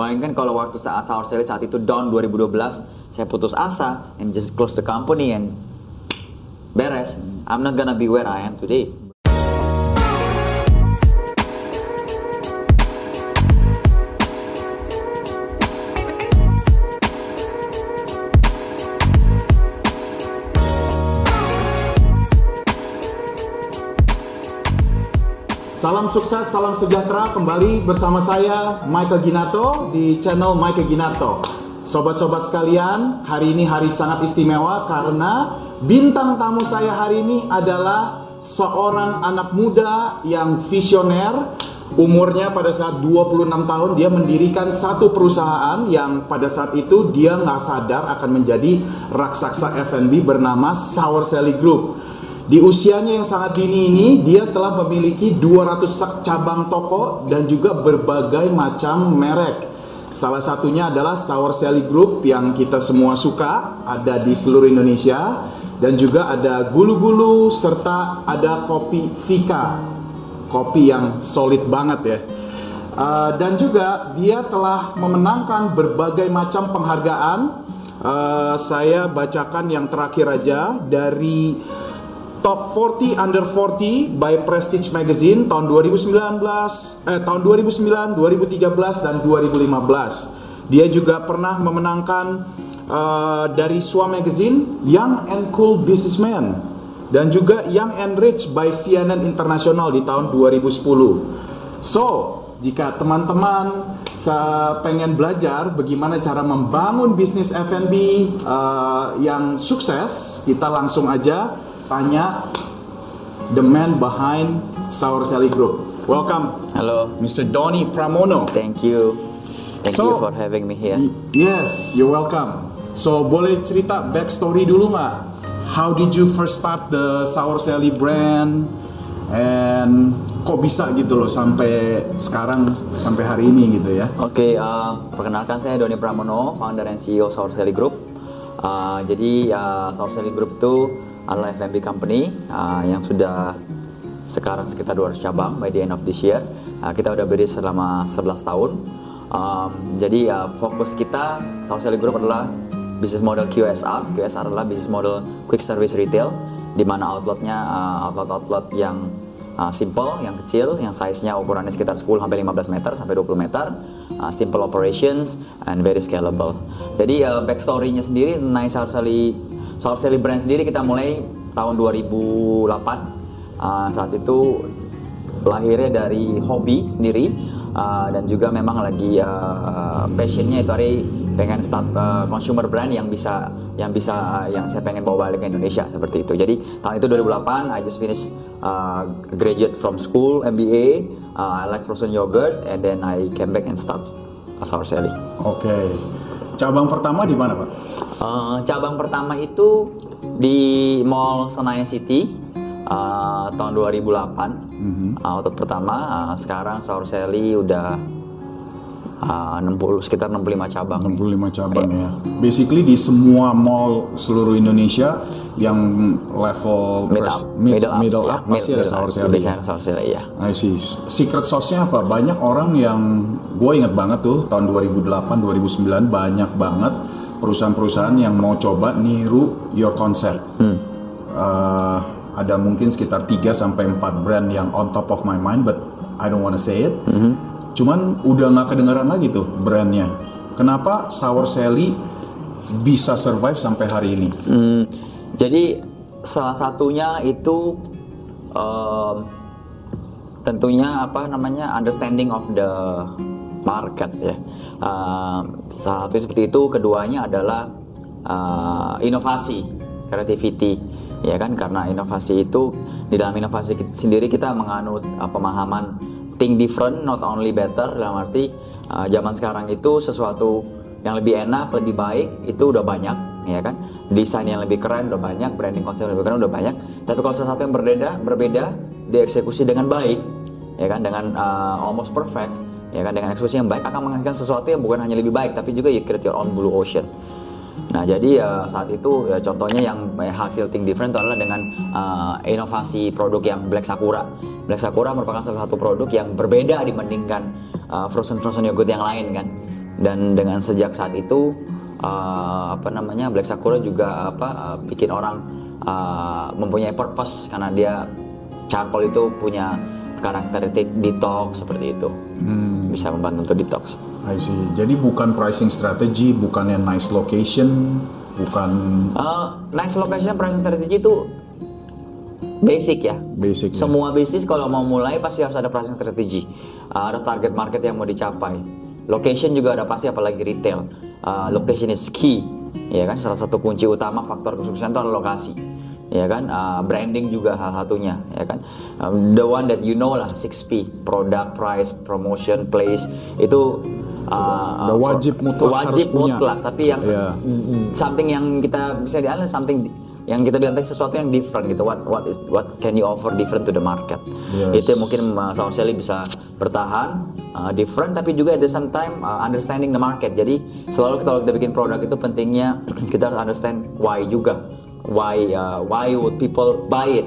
Wah ini kan kalau waktu saat Sour Sally saat itu down 2012 saya putus asa and just close the company and beres. I'm not gonna be where I am today. Salam sukses, salam sejahtera kembali bersama saya Michael Ginato di channel Michael Ginato. Sobat-sobat sekalian, hari ini hari sangat istimewa karena bintang tamu saya hari ini adalah seorang anak muda yang visioner. Umurnya pada saat 26 tahun dia mendirikan satu perusahaan yang pada saat itu dia nggak sadar akan menjadi raksasa F&B bernama Sour Sally Group. Di usianya yang sangat dini ini, dia telah memiliki 200 cabang toko dan juga berbagai macam merek. Salah satunya adalah Sour Sally Group yang kita semua suka, ada di seluruh Indonesia. Dan juga ada gulu-gulu serta ada kopi Vika, kopi yang solid banget ya. Uh, dan juga dia telah memenangkan berbagai macam penghargaan. Uh, saya bacakan yang terakhir aja dari Top 40 Under 40 by Prestige Magazine tahun 2019, eh tahun 2009, 2013 dan 2015. Dia juga pernah memenangkan uh, dari SWA Magazine Young and Cool Businessman dan juga Young and Rich by CNN International di tahun 2010. So, jika teman-teman pengen belajar bagaimana cara membangun bisnis F&B uh, yang sukses, kita langsung aja tanya the man behind Sour Sally Group. Welcome, Halo, Mr. Donny Pramono. thank you, thank So- you for having me here. Yes, you're welcome. So boleh cerita backstory dulu nggak? How did you first start the Sour Sally brand? And kok bisa gitu loh sampai sekarang sampai hari ini gitu ya? Oke, uh, perkenalkan saya Doni Pramono, founder and CEO Sour Sally Group. Uh, jadi uh, Sour Sally Group itu adalah F&B company uh, yang sudah sekarang sekitar 200 cabang by the end of this year. Uh, kita udah berdiri selama 11 tahun. Um, jadi uh, fokus kita Sally Group adalah bisnis model QSR. QSR adalah bisnis model quick service retail di mana outletnya uh, outlet-outlet yang uh, simple, yang kecil, yang size-nya ukurannya sekitar 10 sampai 15 meter sampai 20 meter, uh, simple operations and very scalable. Jadi uh, backstory-nya sendiri Sour Sally, Sour Sally brand sendiri kita mulai tahun 2008. Uh, saat itu lahirnya dari hobi sendiri uh, dan juga memang lagi uh, passionnya itu hari pengen start uh, consumer brand yang bisa yang bisa uh, yang saya pengen bawa balik ke Indonesia seperti itu. Jadi tahun itu 2008 I just finish uh, graduate from school MBA uh, I like frozen yogurt and then I came back and start Sour Sally. Oke. Cabang pertama di mana pak? Uh, cabang pertama itu di Mall Senayan City uh, tahun 2008. Uh, outlet pertama. Uh, sekarang Sour Sally udah uh, 60 sekitar 65 cabang. 65 cabang ya. Basically di semua mall seluruh Indonesia yang level Mid pres- up, mid, middle up, middle ya, up pasti ada middle Sour up. Sally. Biasanya ada Sour Sally ya. I see. Secret sauce-nya apa? Banyak orang yang gue inget banget tuh tahun 2008 2009 banyak banget perusahaan-perusahaan yang mau coba niru your concept. Uh, ada mungkin sekitar 3 sampai 4 brand yang on top of my mind but I don't wanna say it. Cuman udah nggak kedengeran lagi tuh brandnya. Kenapa Sour Sally bisa survive sampai hari ini? Hmm, jadi salah satunya itu em, tentunya apa namanya understanding of the market ya. Em, salah satu seperti itu, keduanya adalah eh, inovasi, creativity ya kan karena inovasi itu di dalam inovasi sendiri kita menganut eh, pemahaman think different, not only better. Dalam arti uh, zaman sekarang itu sesuatu yang lebih enak, lebih baik itu udah banyak, ya kan? Desain yang lebih keren udah banyak, branding konsep yang lebih keren udah banyak. Tapi kalau sesuatu yang berbeda, berbeda dieksekusi dengan baik, ya kan? Dengan uh, almost perfect, ya kan? Dengan eksekusi yang baik akan menghasilkan sesuatu yang bukan hanya lebih baik, tapi juga you create your own blue ocean. Nah, jadi uh, saat itu ya, contohnya yang hasil think different adalah dengan uh, inovasi produk yang Black Sakura. Black Sakura merupakan salah satu produk yang berbeda dibandingkan uh, frozen frozen yogurt yang lain kan. Dan dengan sejak saat itu uh, apa namanya Black Sakura juga apa uh, bikin orang uh, mempunyai purpose karena dia charcoal itu punya karakteristik detox seperti itu. Bisa membantu untuk detox. I see. Jadi bukan pricing strategy, bukan yang nice location, bukan Uh, nice location pricing strategy itu basic ya. basic. ya? Semua bisnis kalau mau mulai pasti harus ada pricing strategy. Uh, ada target market yang mau dicapai. Location juga ada pasti apalagi retail. Uh, location is key. Ya kan salah satu kunci utama faktor kesuksesan itu adalah lokasi. Ya kan Uh, branding juga hal satunya ya kan. Um, the one that you know lah 6P, product, price, promotion, place itu uh, Udah wajib mutlak wajib harus punya. mutlak tapi yang Iya. Mm, something yang kita bisa dialih something yang kita bilang tadi sesuatu yang different gitu. What what is what can you offer different to the market? Yes. itu mungkin uh, Saul bisa bertahan uh, different tapi juga at the same time uh, understanding the market. Jadi selalu kita- kalau kita bikin produk itu pentingnya kita harus understand why juga. Why uh, why would people buy it?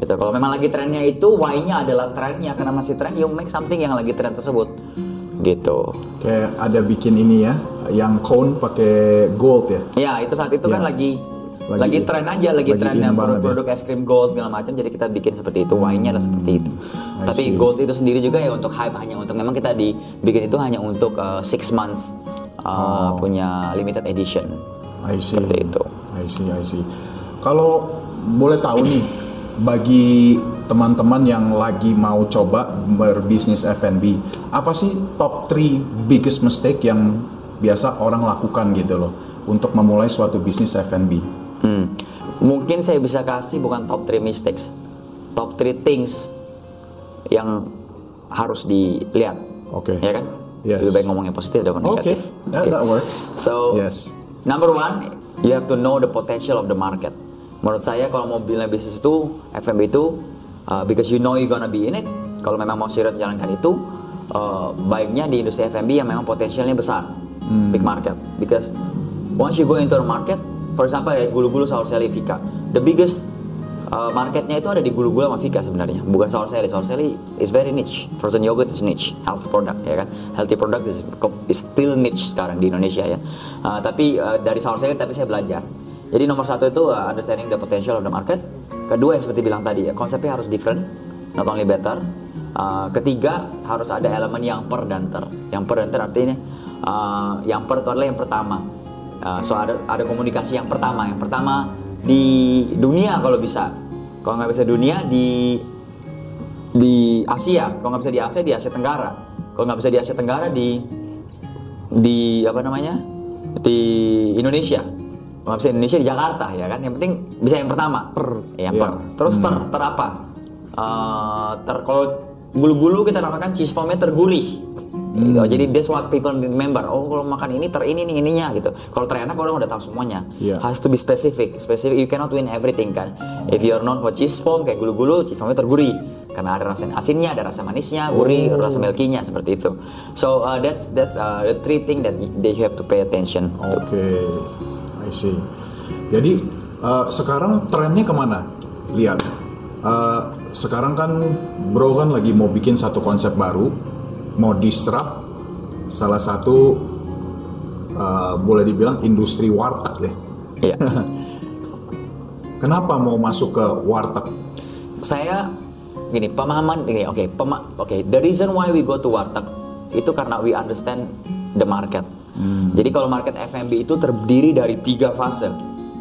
Gitu. Kalau memang lagi trennya itu why-nya adalah trennya karena masih tren you make something yang lagi tren tersebut gitu Kayak ada bikin ini ya, yang cone pakai gold ya. Ya itu saat itu kan Ya. lagi Lagi- lagi, tren aja, lagi, lagi tren yang ya. produk-produk es krim gold segala macam. Jadi kita bikin seperti itu, wine-nya adalah seperti itu. I Tapi see. gold itu sendiri juga ya untuk hype hanya untuk memang kita dibikin itu hanya untuk uh, six months uh, Oh. punya limited edition. I see. Seperti itu. I see, I see. Kalau boleh tahu nih, bagi teman-teman yang lagi mau coba berbisnis F&B, apa sih top 3 biggest mistake yang biasa orang lakukan gitu loh untuk memulai suatu bisnis F&B? Hmm. Mungkin saya bisa kasih bukan top 3 mistakes, top 3 things yang harus dilihat. Oke. Ya kan? Yes. Lebih baik ngomong yang positif daripada Oke, negatif. that, that works. So, Yes. number one, you have to know the potential of the market. Menurut saya kalau mau bilang bisnis itu, F&B itu, uh, because you know you gonna be in it, kalau memang mau serius menjalankan itu, uh, baiknya di industri F&B yang memang potensialnya besar, big market. Because once you go into the market, for example, ya gulu-gulu Saur Seli Vika, the biggest uh, marketnya itu ada di gulu-gulu sama Vika sebenarnya, bukan Saur Seli. Saur Seli is very niche. Frozen yogurt is niche, health product ya kan. Healthy product is, is still niche sekarang di Indonesia ya. Uh, tapi uh, dari Saur Seli tapi saya belajar. Jadi nomor satu itu uh, understanding the potential of the market. Kedua yang seperti bilang tadi ya, konsepnya harus different, not only better. Uh, ketiga harus ada elemen yang per dan ter. Yang per dan ter artinya uh, yang per itu adalah yang pertama. Uh, so ada ada komunikasi yang pertama. Yang pertama di dunia kalau bisa. Kalau nggak bisa dunia di di Asia. Kalau nggak bisa di Asia di Asia Tenggara. Kalau nggak bisa di Asia Tenggara di di apa namanya di Indonesia. Kalau bisa Indonesia di Jakarta ya kan. Yang penting bisa yang pertama. Per. Yang Iya. per. Terus ter ter apa? Eh, ter kalau bulu-bulu kita namakan cheese foamnya tergurih. Gitu. Jadi that's what people remember. Oh kalau makan ini ter ini nih ininya gitu. Kalau terenak orang udah tahu semuanya. Iya. Has to be specific. Specific. You cannot win everything kan. If you are known for cheese foam kayak gulu-gulu, cheese foamnya tergurih. Karena ada rasa asinnya, ada rasa manisnya, gurih, rasa milkinya seperti itu. So uh, that's that's uh, the three thing that that you have to pay attention. Oke, I see. Jadi uh, sekarang trennya ke mana? Lihat, uh, sekarang kan Bro kan lagi mau bikin satu konsep baru, mau disrupt salah satu uh, boleh dibilang industri warteg deh. Iya. Kenapa mau masuk ke warteg? saya gini pemahaman ini oke pema- oke the reason why we go to warteg itu karena we understand the market jadi kalau market F&B itu terdiri dari tiga fase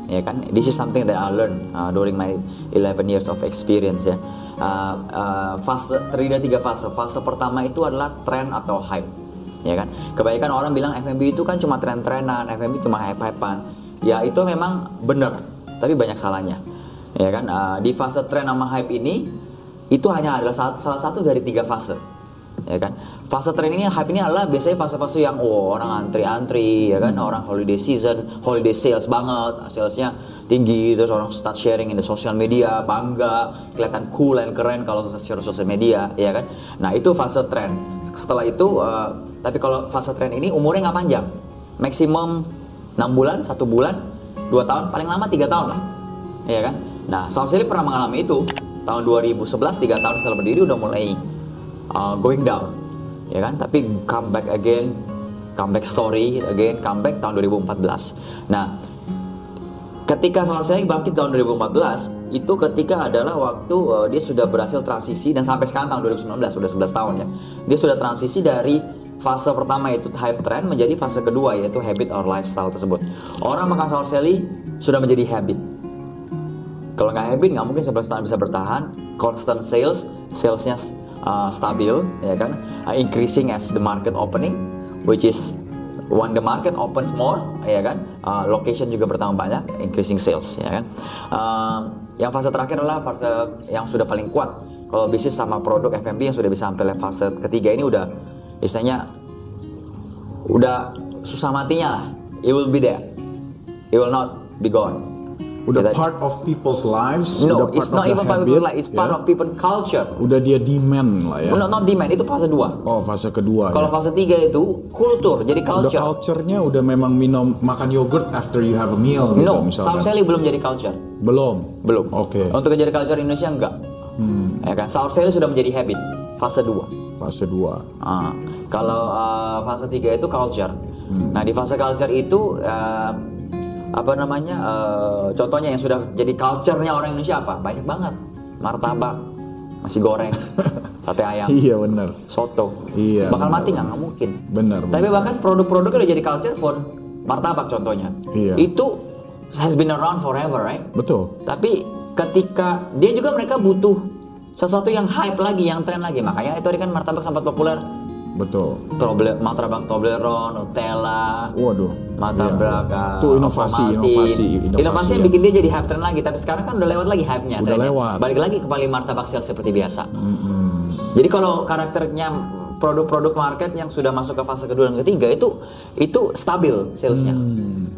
ya kan? This is something that I learned uh, during my 11 years of experience ya. Uh, uh, fase terdiri dari tiga fase. Fase pertama itu adalah trend atau hype ya kan? Kebanyakan orang bilang F&B itu kan cuma tren-trenan F&B cuma hype-hypean. Ya itu memang benar tapi banyak salahnya ya kan? Uh, di fase tren sama hype ini itu hanya adalah salah satu dari tiga fase ya kan. Fase tren ini hype ini adalah biasanya fase-fase yang oh, orang antri-antri ya kan, orang holiday season, holiday sales banget, salesnya tinggi terus orang start sharing in the social media, bangga, kelihatan cool dan keren kalau share sosial media, ya kan. Nah, itu fase tren. Setelah itu eh, tapi kalau fase tren ini umurnya nggak panjang. Maksimum 6 bulan, satu bulan, dua tahun, paling lama tiga tahun lah, ya kan. Nah, Sally pernah mengalami itu tahun 2011 tiga tahun setelah berdiri udah mulai uh, going down ya kan? Tapi comeback again comeback story again comeback tahun 2014 nah ketika sama saya bangkit tahun 2014 itu ketika adalah waktu uh, dia sudah berhasil transisi dan sampai sekarang tahun 2019 sudah 11 tahun ya. Dia sudah transisi dari fase pertama itu hype trend menjadi fase kedua yaitu habit or lifestyle tersebut. Orang makan seli sudah menjadi habit. Kalau nggak habit nggak mungkin 11 tahun bisa bertahan. Constant sales, salesnya uh, stabil, ya kan? Uh, increasing as the market opening, which is when the market opens more, ya kan? Uh, location juga bertambah banyak, increasing sales, ya kan? Uh, yang fase terakhir adalah fase yang sudah paling kuat. Kalau bisnis sama produk F&B yang sudah bisa sampai fase ketiga ini udah, misalnya udah susah matinya lah. It will be there. It will not be gone udah part of people's lives no it's not even part of people's life it's part of people culture udah dia demand lah ya no, not demand itu fase 2 oh fase kedua kalau ya. fase 3 itu kultur jadi culture udah culture-nya udah memang minum makan yogurt after you have a meal gitu no misalkan. Sour belum jadi culture belum belum oke okay. untuk jadi culture Indonesia enggak hmm. ya kan Sour Sally sudah menjadi habit fase 2 fase 2 ah. kalau uh, fase 3 itu culture hmm. nah di fase culture itu uh, apa namanya uh, contohnya yang sudah jadi culture-nya orang Indonesia apa? Banyak banget. Martabak masih goreng sate ayam iya benar. soto. Iya bakal bener, mati nggak? nggak mungkin. Benar tapi bahkan produk-produk udah jadi culture for martabak contohnya. Iya. itu has been around forever right? Betul. Tapi ketika dia juga mereka butuh sesuatu yang hype lagi yang tren lagi. Makanya itu kan martabak sempat populer Betul. Toble, martabak Toblerone, Nutella. Waduh. Martabak iya. Itu inovasi, inovasi, inovasi, inovasi yang ya. bikin dia jadi hype trend lagi. Tapi sekarang kan udah lewat lagi hype-nya. Udah trennya. lewat. Balik lagi ke paling martabak sales seperti biasa. Mm -hmm. Jadi kalau karakternya produk-produk market yang sudah masuk ke fase kedua dan ketiga itu itu stabil salesnya. Hmm.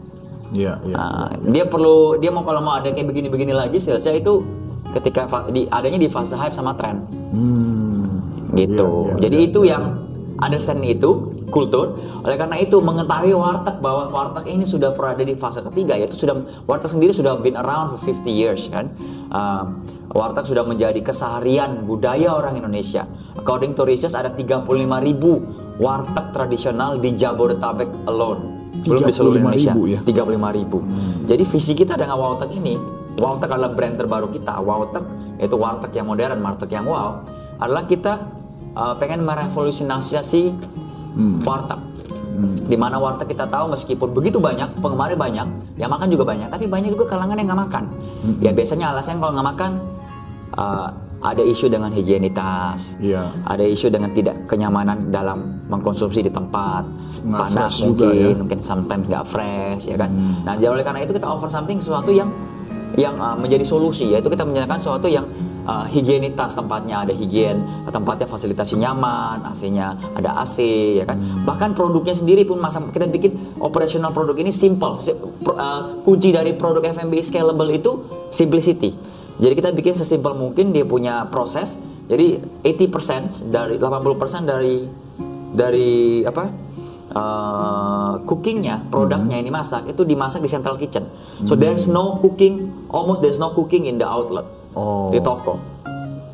Iya, iya. Nah, dia perlu dia mau kalau mau ada kayak begini-begini lagi salesnya itu ketika di, adanya di fase hype sama tren. Hmm. Gitu. Ya, ya, Jadi ya, itu ya. yang understand itu kultur. Oleh karena itu mengetahui warteg bahwa warteg ini sudah berada di fase ketiga yaitu sudah warteg sendiri sudah been around for 50 years kan. Uh, warteg sudah menjadi keseharian budaya orang Indonesia. According to research ada 35 ribu warteg tradisional di Jabodetabek alone. Belum di seluruh Indonesia. Ribu ya? 35 ribu. Hmm. Jadi visi kita dengan warteg ini, warteg adalah brand terbaru kita. Warteg yaitu warteg yang modern, warteg yang wow adalah kita uh, pengen merevolusionasi hmm. warteg. Hmm. Di mana warteg kita tahu meskipun begitu banyak, penggemar banyak, yang makan juga banyak, tapi banyak juga kalangan yang nggak makan. Hmm. Ya biasanya alasan kalau nggak makan uh, ada isu dengan higienitas, yeah. ada isu dengan tidak kenyamanan dalam mengkonsumsi di tempat, nggak panas mungkin, juga, ya? mungkin sometimes nggak fresh, ya kan. Hmm. Nah, jadi oleh karena itu kita offer something sesuatu yang yang uh, menjadi solusi, yaitu kita menyediakan sesuatu yang uh, higienitas tempatnya ada higien tempatnya fasilitasi nyaman AC-nya ada AC ya kan? Bahkan produknya sendiri pun masa kita bikin operational produk ini simple. Uh, kunci dari produk F&B scalable itu simplicity. Jadi kita bikin sesimpel mungkin dia punya proses. Jadi 80% dari 80% dari dari apa? Uh, cookingnya produknya hmm. ini masak itu dimasak di central kitchen. So hmm. there's no cooking almost there's no cooking in the outlet oh. di toko.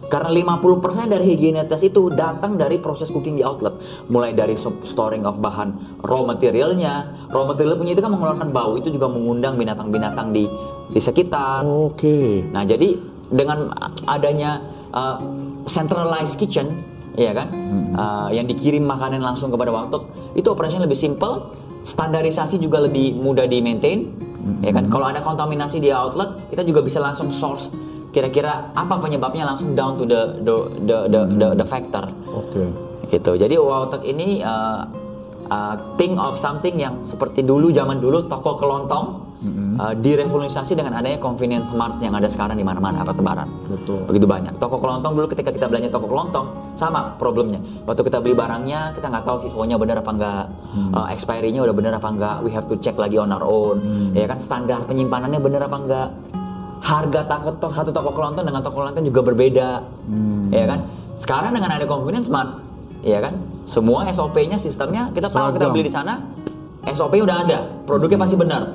Karena 50% dari higienitas itu datang dari proses cooking di outlet. Mulai dari storing of bahan raw materialnya. Raw material punya itu kan mengeluarkan bau. Itu juga mengundang binatang-binatang di di sekitar. Oke. Okay. Nah, jadi dengan adanya uh, centralized kitchen, ya kan, hmm. uh, yang dikirim makanan langsung kepada waktu, itu operasinya lebih simple, standarisasi juga lebih mudah di maintain, hmm. ya kan. Kalau ada kontaminasi di outlet, kita juga bisa langsung source kira-kira apa penyebabnya langsung down to the the the the, the, the factor. Oke. Okay. Gitu. Jadi Wautek ini uh, uh, think of something yang seperti dulu zaman dulu toko kelontong uh, direvolusi dengan adanya convenience smart yang ada sekarang di mana-mana apa tebaran. Betul. Begitu banyak. Toko kelontong dulu ketika kita belanja toko kelontong sama problemnya. Waktu kita beli barangnya kita nggak tahu Vivo-nya benar apa enggak, uh, expiry-nya udah benar apa enggak, we have to check lagi on our own. Ya kan standar penyimpanannya benar apa enggak. Harga toko satu toko kelontong dengan toko kelontong juga berbeda. Ya kan? Sekarang dengan ada convenience smart, ya kan? Semua SOP-nya sistemnya kita tahu kita Seragam. beli di sana SOP udah ada, produknya pasti benar,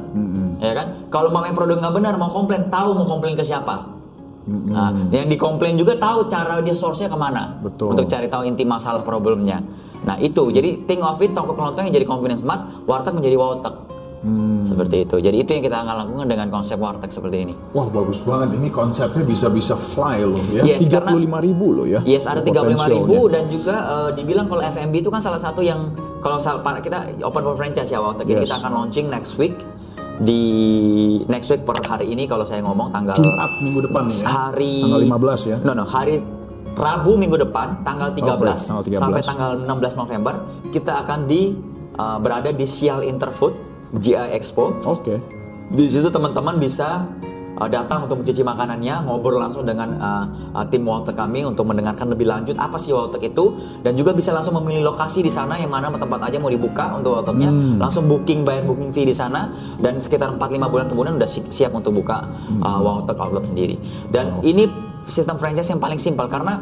ya kan? Kalau mamanya produk nggak benar mau komplain, tahu mau komplain ke siapa. Nah, yang dikomplain juga tahu cara dia source-nya ke mana, Betul. untuk cari tahu inti masalah problemnya. Nah itu, jadi think of it toko kelontong yang jadi convenience smart, warteg menjadi warteg. Seperti itu. Jadi itu yang kita akan lakukan dengan konsep warteg seperti ini. Wah bagus banget ini konsepnya bisa-bisa fly loh ya. Yes, Tiga karena- ribu loh ya. Yes, ada 35 potensialnya. ribu dan juga eh, dibilang kalau FMB itu kan salah satu yang kalau sal- para- kita open for franchise ya waktu Yes. ini kita akan launching next week di next week per hari ini kalau saya ngomong tanggal Jumat minggu depan nih ya. hari Tanggal 15 ya. No no, hari Rabu minggu depan tanggal 13, tanggal 13. sampai tanggal 16 November kita akan di eh, berada di Sial Interfood GI Expo. Oke. Di situ teman-teman bisa uh, datang untuk mencuci makanannya, ngobrol langsung dengan uh, uh, tim Warteg kami untuk mendengarkan lebih lanjut apa sih Warteg itu dan juga bisa langsung memilih lokasi di sana yang mana tempat aja mau dibuka untuk Wartegnya, langsung booking bayar booking fee di sana dan sekitar 4-5 bulan kemudian udah si- siap untuk buka uh, Warteg outlet sendiri. Dan ini sistem franchise yang paling simpel karena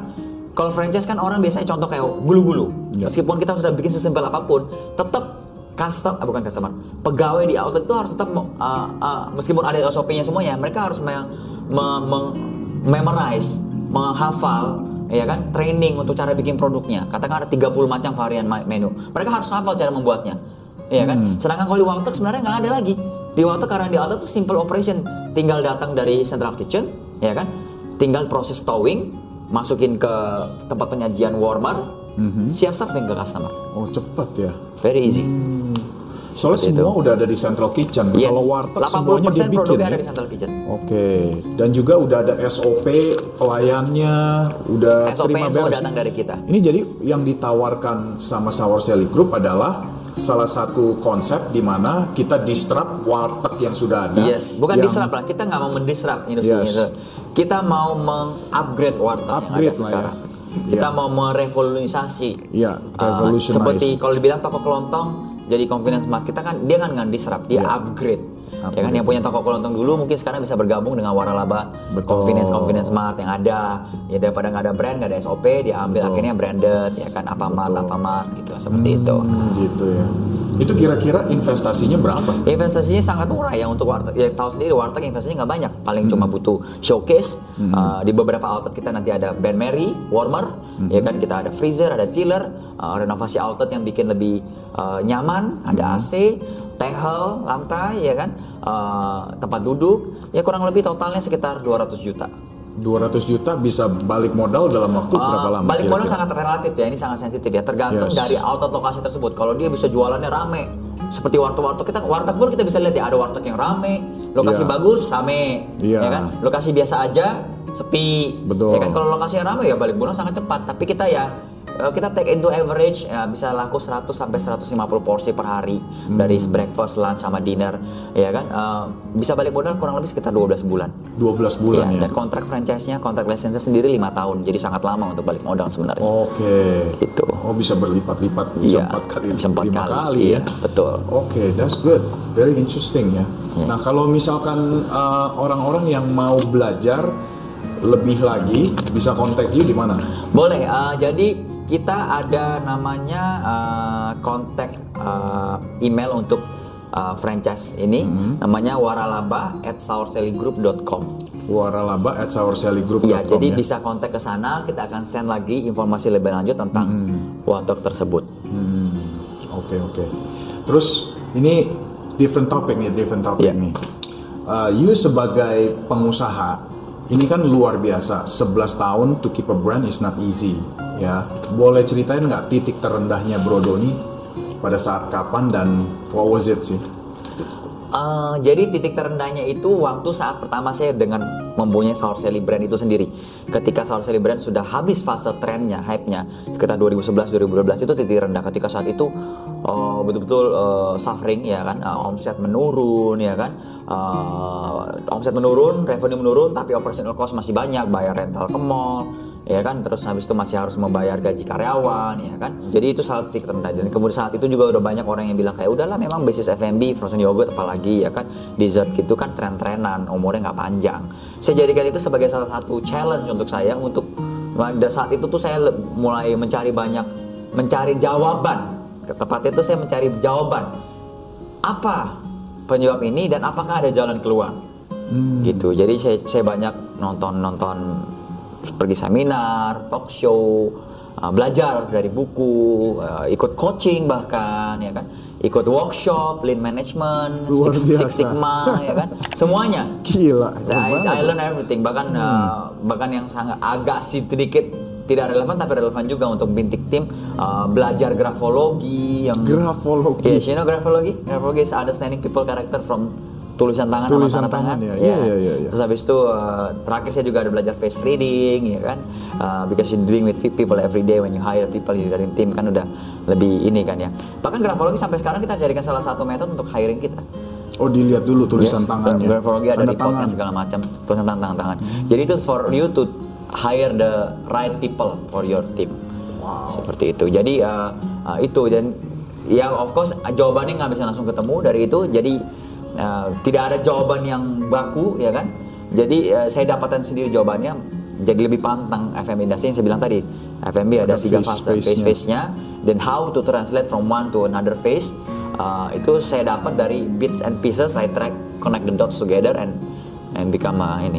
kalau franchise kan orang biasanya contoh kayak gulu-gulu. Ya. Meskipun kita sudah bikin sesimpel apa pun, tetap custom ah, bukan customer. Pegawai di outlet itu harus tetap uh, uh, meskipun ada SOP-nya semuanya mereka harus me, me- meng- memorize menghafal ya kan training untuk cara bikin produknya. Katakan ada 30 macam varian menu. Mereka harus hafal cara membuatnya ya kan? Sedangkan kalau di Warteg sebenarnya nggak ada lagi. Di Warteg karena di outlet itu simple operation. Tinggal datang dari central kitchen ya kan? Tinggal proses towing masukin ke tempat penyajian warmer siap serving ke customer. Oh cepet ya. very easy Soalnya Seperti semua udah ada di central kitchen. Yes. Kalau warteg semuanya 80% dia bikin ya. ada di Central Kitchen. Oke. Dan juga udah ada SOP pelayannya, udah SOP terima beres. datang dari kita. Ini jadi yang ditawarkan sama Sour Sally Group adalah salah satu konsep di mana kita disrupt warteg yang sudah ada. Yes, bukan yang disrupt lah. Kita nggak mau mendisrupt industri Yes. itu. Kita mau meng-upgrade warteg yang ada ya. sekarang. Kita Iya. mau merevolusi. Iya, Uh, revolutionize. seperti kalau dibilang toko kelontong jadi convenience mart kita kan dia kan nggak disrupt, dia Iya. upgrade. Ya kan yang punya toko kelontong dulu mungkin sekarang bisa bergabung dengan waralaba Betul. convenience convenience mart yang ada. Ya daripada nggak ada brand, nggak ada SOP, dia ambil akhirnya branded ya kan apa mart apa mart gitu seperti itu. Hmm, gitu ya. Itu kira-kira investasinya berapa? Investasinya sangat murah ya untuk warteg. Ya tahu sendiri warteg investasinya nggak banyak. Paling cuma butuh showcase. Uh, di beberapa outlet kita nanti ada Ben Mary, warmer, ya kan kita ada freezer, ada chiller, uh, renovasi outlet yang bikin lebih uh, nyaman, ada AC, tehel, lantai, ya kan, uh, tempat duduk. Ya kurang lebih totalnya sekitar 200 juta. 200 juta bisa balik modal dalam waktu berapa Uh, lama? balik modal sangat relatif ya, ini sangat sensitif ya, tergantung Yes. dari outlet lokasi tersebut. Kalau dia bisa jualannya rame, seperti warteg-warteg kita, warteg pun kita bisa lihat ya ada warteg yang rame, lokasi Iya. bagus rame, Iya. ya kan? Lokasi biasa aja sepi, Betul. ya kan? Kalau lokasi yang rame ya balik modal sangat cepat. Tapi kita ya kita take into average ya, bisa laku 100 sampai 150 porsi per hari Hmm. dari breakfast, lunch sama dinner, ya kan? Eh, bisa balik modal kurang lebih sekitar 12 bulan. 12 Ya, bulan ya. dan kontrak franchise-nya, kontrak lisensinya sendiri lima tahun, jadi sangat lama untuk balik modal sebenarnya. Oke. Gitu. Oh bisa berlipat-lipat bisa Iya, empat kali, bisa empat lima kali, kali, iya, ya. betul. Oke, that's good, very interesting ya. Iya. Nah kalau misalkan uh, orang-orang yang mau belajar lebih lagi bisa kontak you di mana? Boleh, eh, jadi kita ada namanya eh, kontak eh, email untuk eh, franchise ini, Hmm. namanya waralaba at sourcellygroup.com. Waralaba at sourcellygroup.com Iya, jadi ya. bisa kontak ke sana, kita akan send lagi informasi lebih lanjut tentang Hmm. warteg tersebut. Oke oke. Terus ini different topic nih, different topic Iya. nih. Uh, you sebagai pengusaha ini kan luar biasa. 11 tahun to keep a brand is not easy. Ya, boleh ceritain nggak titik terendahnya Bro Doni pada saat kapan dan what was it sih? Eh, jadi titik terendahnya itu waktu saat pertama saya dengan mempunyai Sour Sally brand itu sendiri. Ketika Sour Sally brand sudah habis fase trennya, hype-nya sekitar 2011-2012 itu titik rendah. Ketika saat itu uh, betul-betul uh, suffering ya kan, uh, omset menurun ya kan, uh, omset menurun, revenue menurun, tapi operational cost masih banyak, bayar rental ke mall, ya kan, terus habis itu masih harus membayar gaji karyawan ya kan. Jadi itu saat titik terendah. Dan kemudian saat itu juga udah banyak orang yang bilang kayak udahlah memang bisnis F&B, frozen yogurt apalagi ya kan, dessert gitu kan tren-trenan, umurnya nggak panjang. Saya jadikan itu sebagai salah satu challenge untuk saya untuk pada saat itu tuh saya mulai mencari banyak mencari jawaban. Tepatnya itu saya mencari jawaban. Apa penyebab ini dan apakah ada jalan keluar? Hmm. gitu. Jadi saya, saya banyak nonton nonton pergi seminar talk show uh, belajar dari buku, uh, ikut coaching bahkan ya kan, ikut workshop, lean management, Luar six, six sigma ya kan, semuanya. Gila. I, I learn everything bahkan hmm. uh, bahkan yang sangat agak sedikit tidak relevan tapi relevan juga untuk bintik tim uh, belajar grafologi yang grafologi. Yes, you know grafologi? Grafologi is understanding people character from tulisan tangan tulisan sama tanda tangan, tangan. Ya. Ya. Ya, ya, ya. Terus habis itu uh, terakhir saya juga ada belajar face reading ya kan. Uh, because you doing with people every day when you hire people dari tim kan udah lebih ini kan ya. Bahkan grafologi sampai sekarang kita jadikan salah satu metode untuk hiring kita. Oh dilihat dulu tulisan yes, tangannya. Grafologi ada di reportnya segala macam tulisan tangan tangan. Hmm. Jadi itu for you to hire the right people for your team. Wow. Seperti itu. Jadi uh, uh, itu dan ya of course jawabannya nggak bisa langsung ketemu dari itu. Jadi uh, tidak ada jawaban yang baku ya kan? Jadi uh, saya dapatkan sendiri jawabannya. Jadi lebih paham tentang FM industri yang saya bilang tadi. FMB ada, ada tiga fase phase phase nya dan how to translate from one to another phase uh, itu saya dapat dari bits and pieces. I track connect the dots together and and become uh, ini.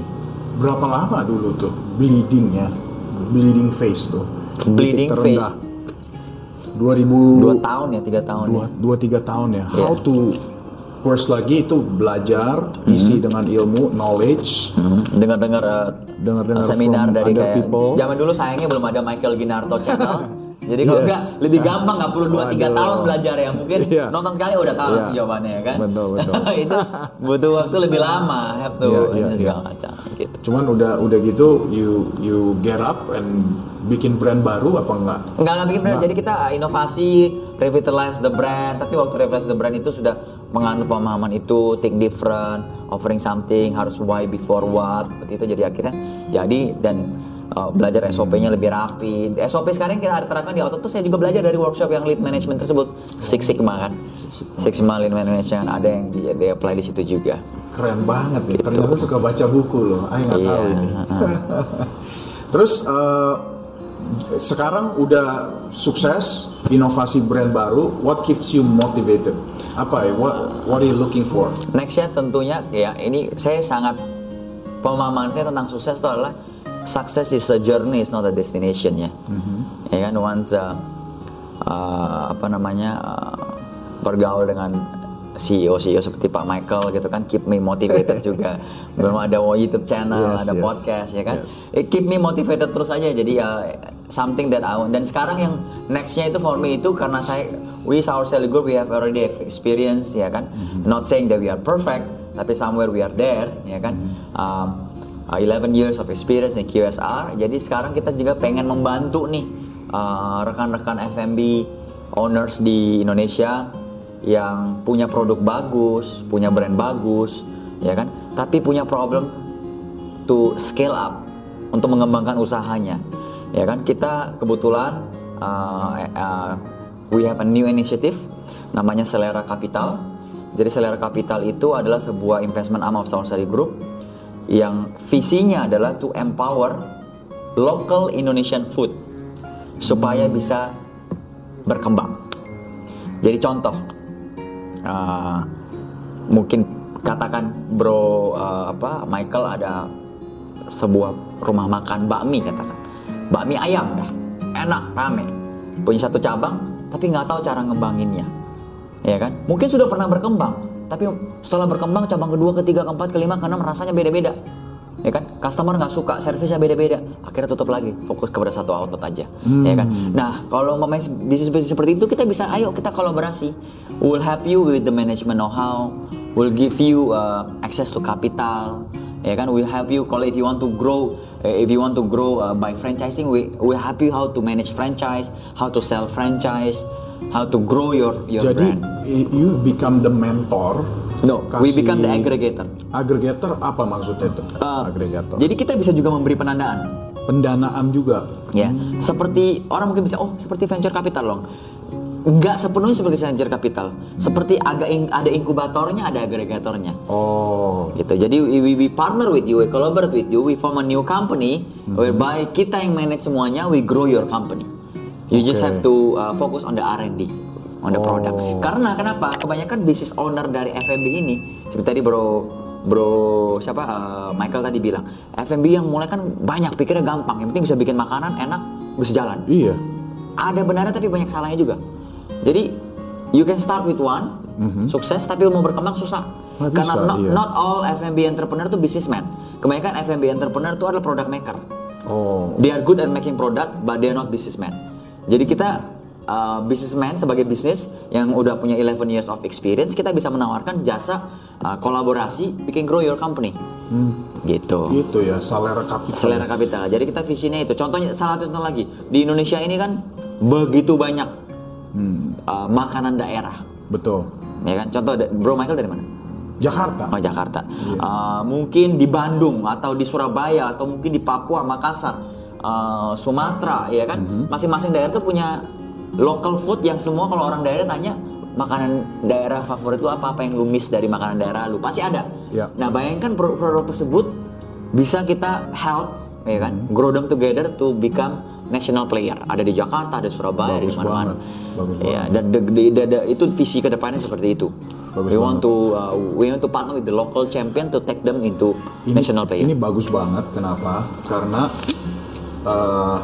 Berapa lama dulu tuh bleeding ya bleeding phase tuh? Bleeding phase 2000 dua tahun ya tiga tahun dua, ya. dua tiga tahun ya. Yeah. how to course lagi itu belajar hmm. isi dengan ilmu knowledge hmm. dengar-dengar uh, dengar-dengar seminar dari kayak people. zaman dulu sayangnya belum ada Michael Ginarto channel Jadi kalau yes. enggak lebih gampang nggak perlu 2 3 tahun belajar ya. Mungkin yeah. nonton sekali udah tahu yeah. jawabannya ya kan. Betul, betul. itu butuh waktu lebih lama, have to yeah, yeah, segala yeah. macam gitu. Cuman udah udah gitu you you get up and bikin brand baru apa enggak? Enggak, enggak bikin brand. Enggak. Jadi kita inovasi, revitalize the brand. Tapi waktu revitalize the brand itu sudah menganut pemahaman itu, think different, offering something, harus why before what, seperti itu. Jadi akhirnya jadi dan uh, belajar SOP-nya lebih rapi. SOP sekarang kita terapkan di auto tuh saya juga belajar dari workshop yang lead management tersebut Six Sigma kan. Six Sigma lead management ada yang di, di apply di situ juga. Keren banget nih. Gitu. Ternyata suka baca buku loh. Ayo nggak iya, tahu ini. Terus uh, sekarang udah sukses, inovasi brand baru. What keeps you motivated? Apa ya? What What are you looking for? Nextnya tentunya ya ini saya sangat pemahaman saya tentang sukses itu adalah success is a journey, is not a destination ya. Mm-hmm. Ya kan once uh, uh, apa namanya uh, bergaul dengan CEO CEO seperti Pak Michael gitu kan keep me motivated juga belum ada YouTube channel yes, ada yes. podcast ya kan yes. It keep me motivated terus aja jadi ya uh, something that I want dan sekarang yang nextnya itu for me itu karena saya we our Sally Group we have already have experience ya kan mm-hmm. not saying that we are perfect tapi somewhere we are there ya kan mm-hmm. um, 11 uh, years of experience in QSR. Jadi sekarang kita juga pengen membantu nih uh, rekan-rekan FMB owners di Indonesia yang punya produk bagus, punya brand bagus, ya kan? Tapi punya problem to scale up untuk mengembangkan usahanya, ya kan? Kita kebetulan uh, uh, we have a new initiative namanya Selera Capital. Jadi Selera Capital itu adalah sebuah investment arm of Sally Group yang visinya adalah to empower local Indonesian food supaya bisa berkembang. Jadi contoh, uh, mungkin katakan bro uh, apa Michael ada sebuah rumah makan bakmi katakan, bakmi ayam dah, enak rame, punya satu cabang tapi nggak tahu cara ngembanginnya, ya kan? Mungkin sudah pernah berkembang, tapi setelah berkembang cabang kedua, ketiga, keempat, kelima karena merasanya beda-beda. Ya kan? Customer nggak suka, servisnya beda-beda. Akhirnya tutup lagi, fokus kepada satu outlet aja. Hmm. Ya kan? Nah, kalau ngomongin bisnis bisnis seperti itu kita bisa ayo kita kolaborasi. We'll help you with the management know-how, we'll give you uh, access to capital, ya kan we help you kalau if you want to grow eh, if you want to grow uh, by franchising we we help you how to manage franchise how to sell franchise how to grow your your Jadi brand. i- you become the mentor. no we kasih- become the aggregator. Aggregator apa maksudnya itu? Uh, Aggregator. jadi kita bisa juga memberi pendanaan pendanaan juga. ya seperti orang mungkin bisa oh seperti venture capital loh nggak sepenuhnya seperti venture capital. Seperti agak in- ada inkubatornya ada agregatornya Oh, gitu. Jadi we, we, we partner with you we collaborate with you we form a new company whereby kita yang manage semuanya we grow your company you just Oke. have to uh, focus on the R&D on the Oh. product karena kenapa kebanyakan business owner dari F&B ini seperti tadi bro bro siapa uh, Michael tadi bilang F&B yang mulai kan banyak pikirnya gampang yang penting bisa bikin makanan enak bisa jalan iya. ada benarnya tapi banyak salahnya juga. Jadi you can start with one, sukses tapi mau berkembang susah. Nggak Karena bisa, not, iya. not all F&B entrepreneur itu businessman. Kebanyakan F&B entrepreneur itu adalah product maker. Oh, They are good at making product, but they are not businessman. Jadi kita uh, businessman sebagai bisnis yang udah punya 11 years of experience, kita bisa menawarkan jasa uh, kolaborasi, bikin grow your company. Gitu. itu ya selera kapital. Selera kapital. Jadi kita visinya itu. Contohnya salah satu contoh lagi di Indonesia ini kan begitu banyak uh, makanan daerah, Betul. ya kan? Contoh, Bro Michael dari mana? Jakarta. Oh Jakarta. Uh, mungkin di Bandung atau di Surabaya atau mungkin di Papua, Makassar, uh, Sumatera, ya kan? Masing-masing daerah tuh punya local food yang semua kalau orang daerah tanya makanan daerah favorit lu apa apa yang lu miss dari makanan daerah lu pasti ada. Ya. Nah bayangkan produk, produk tersebut bisa kita help ya kan grow them together to become national player ada di Jakarta ada Surabaya ada di mana-mana banget. Ya dan de- de- de- de- itu visi ke depannya seperti itu Bagus we want to uh, we want to partner with the local champion to take them into Ini, national player ini bagus banget. Kenapa? Karena eh,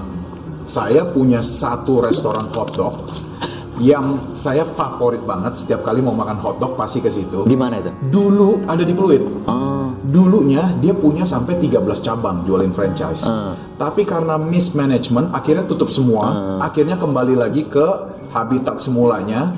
saya punya satu restoran hotdog yang saya favorit banget. Setiap kali mau makan hotdog pasti ke situ. di mana itu Dulu ada di Pluit. oh Dulunya dia punya sampai 13 cabang jualin franchise. Tapi karena mismanagement akhirnya tutup semua. Akhirnya kembali lagi ke habitat semulanya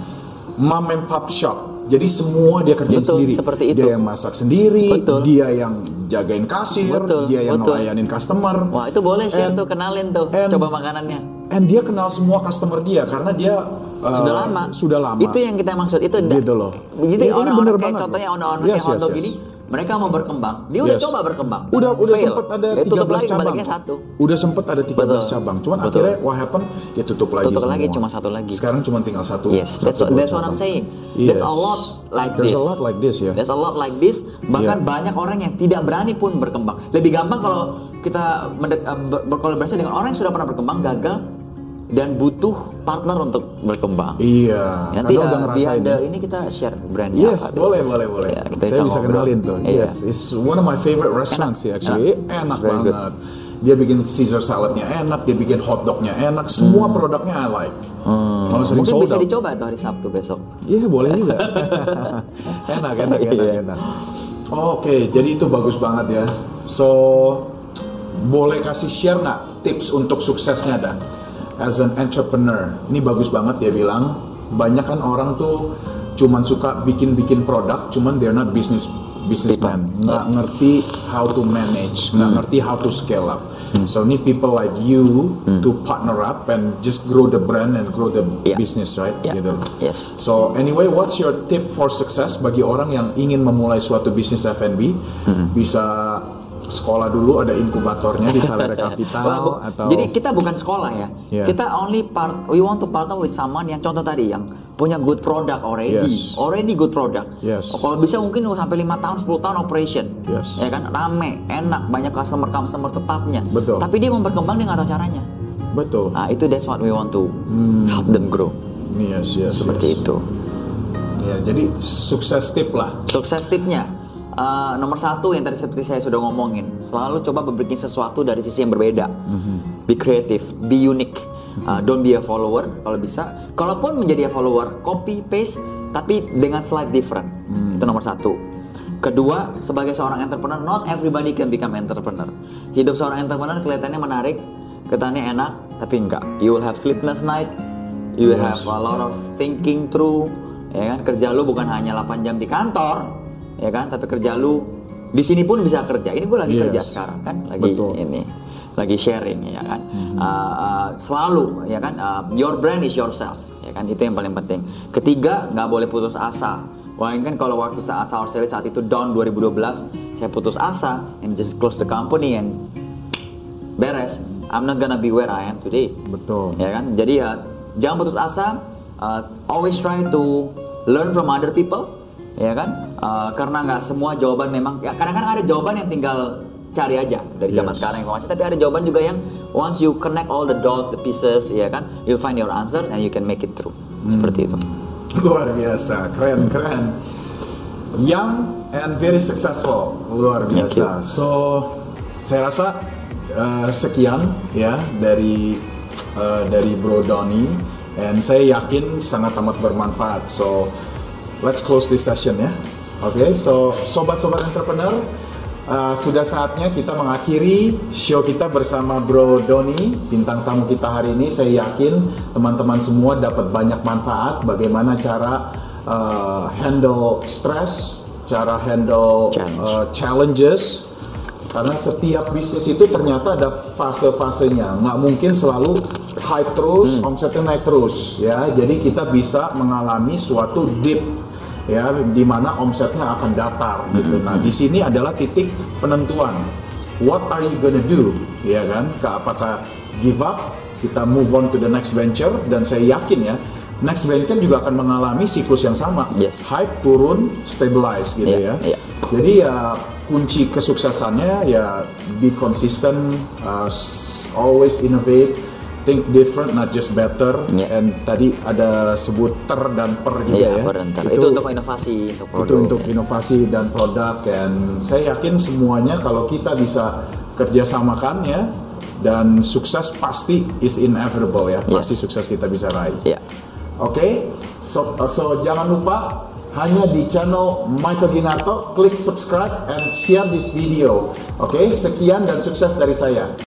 mom and pop shop. Jadi semua dia kerjain Betul, sendiri. seperti itu. Dia yang masak sendiri, Betul. dia yang jagain kasir, Betul, dia yang betul. ngelayanin customer. wah itu boleh share And- tuh kenalin tuh and- coba makanannya And dia kenal semua customer dia karena dia uh, sudah lama Sudah lama. itu yang kita maksud itu Gitu loh. jadi ini orang-orang kayak banget contohnya orang-orang Yes, hotdog yes, yes. gini mereka mau berkembang dia udah Yes. coba berkembang Udah udah Fail. sempet ada Dia 13 tutup lagi cabang. satu Udah sempet ada 13 Betul. cabang. Cuman Betul. akhirnya what happened? Dia tutup lagi Tutup semua. lagi, cuma satu lagi. Sekarang cuma tinggal satu. Yes, that's satu what, that's what I'm saying. There's a Yes. lot like There's this. a lot like this ya. There's a lot like this. Bahkan Yeah. banyak orang yang tidak berani pun berkembang. Lebih gampang kalau kita eh, ber- berkolaborasi dengan orang yang sudah pernah berkembang, gagal dan butuh partner untuk berkembang. Iya. Nanti karena udah uh, ngerasain. behind the ya. ini kita share brandnya Yes, apa. boleh, boleh, boleh. Ya, kita Saya bisa ngobrol. kenalin tuh. Iya. Yes, it's one of my favorite restaurants sih actually. Enak. Enak, Very good. banget. Dia bikin Caesar saladnya enak, dia bikin hotdognya enak. Semua produknya I like. Kalau sering Hmm. Mungkin bisa out. dicoba tuh hari Sabtu besok. Iya boleh juga. enak, enak, enak, Iya. enak. Oke, jadi itu bagus banget ya. So, boleh kasih share nggak tips untuk suksesnya dan as an entrepreneur? Ini bagus banget dia bilang. Banyak kan orang tuh cuman suka bikin-bikin produk, cuman they're not business businessman, nggak ngerti how to manage, nggak Hmm. ngerti how to scale up. So need people like you Hmm. to partner up and just grow the brand and grow the Yeah. business, right? Yeah. Gitu. Yes. So anyway, what's your tip for success bagi orang yang ingin memulai suatu bisnis F&B? Hmm. Bisa sekolah dulu ada inkubatornya di Salera Wah, Capital bu- atau Jadi kita bukan sekolah ya. Yeah. Kita only part we want to partner with someone yang contoh tadi yang punya good product already. Yes. Already good product. Yes. Oh, Kalau bisa mungkin sampai 5 tahun 10 tahun operation. Yes. Ya kan rame, enak, banyak customer customer tetapnya. Betul. Tapi dia mau berkembang dia nggak tahu caranya. betul. Nah, itu that's what we want to help them grow. Yes, yes, Seperti yes. itu. Ya, jadi sukses tip lah. Sukses tipnya eh, nomor satu yang tadi seperti saya sudah ngomongin, selalu coba bikin sesuatu dari sisi yang berbeda. Be creative, be unique. Uh, don't be a follower kalau bisa. Kalaupun menjadi a follower, copy paste tapi dengan slight different. Itu nomor satu. Kedua, sebagai seorang entrepreneur, not everybody can become entrepreneur. Hidup seorang entrepreneur kelihatannya menarik, kelihatannya enak, tapi enggak. You will have sleepless night, you will Yes. have a lot of thinking through, ya kan? Kerja lu bukan hanya 8 jam di kantor, ya kan? Tapi kerja lu di sini pun bisa kerja. Ini gue lagi Yes. kerja sekarang kan, lagi Betul. ini, lagi sharing ya kan. Uh, uh, selalu ya kan, uh, your brand is yourself ya kan. Itu yang paling penting. Ketiga, nggak boleh putus asa. Wah kan kalau waktu saat Sour Salad saat itu down 2012, saya putus asa and just close the company and beres. I'm not gonna be where I am today Betul. ya kan jadi ya jangan putus asa uh, always try to learn from other people ya kan Uh, karena nggak semua jawaban memang ya kadang-kadang ada jawaban yang tinggal cari aja dari zaman Yes. sekarang informasi tapi ada jawaban juga yang once you connect all the dots the pieces ya kan you'll find your answer and you can make it through seperti itu Luar biasa, keren keren. Young and very successful, luar biasa. So saya rasa uh, sekian ya dari uh, dari Bro Doni, and saya yakin sangat amat bermanfaat. So let's close this session ya. Oke, so sobat-sobat entrepreneur, uh, sudah saatnya kita mengakhiri show kita bersama Bro Doni, bintang tamu kita hari ini. Saya yakin teman-teman semua dapat banyak manfaat bagaimana cara uh, handle stress, cara handle uh, challenges. Karena setiap bisnis itu ternyata ada fase-fasenya, nggak mungkin selalu high terus, omsetnya naik terus, ya. Jadi kita bisa mengalami suatu dip ya di mana omsetnya akan datar gitu. Nah, di sini adalah titik penentuan. What are you gonna do? Ya kan? Apakah give up? Kita move on to the next venture dan saya yakin ya next venture juga akan mengalami siklus yang sama. Yes. Hype turun, stabilize gitu Iya, ya. iya. Jadi ya kunci kesuksesannya ya be consistent, uh, always innovate, think different, not just better. Iya. And tadi ada sebut ter dan per juga Iya, ya. berentar. Itu, untuk inovasi untuk produk itu untuk ya. inovasi dan produk dan saya yakin semuanya kalau kita bisa kerjasamakan ya dan sukses pasti is inevitable ya pasti sukses kita bisa raih. Iya. Oke, so, so jangan lupa hanya di channel Michael Ginarto, klik subscribe and share this video. Oke, sekian dan sukses dari saya.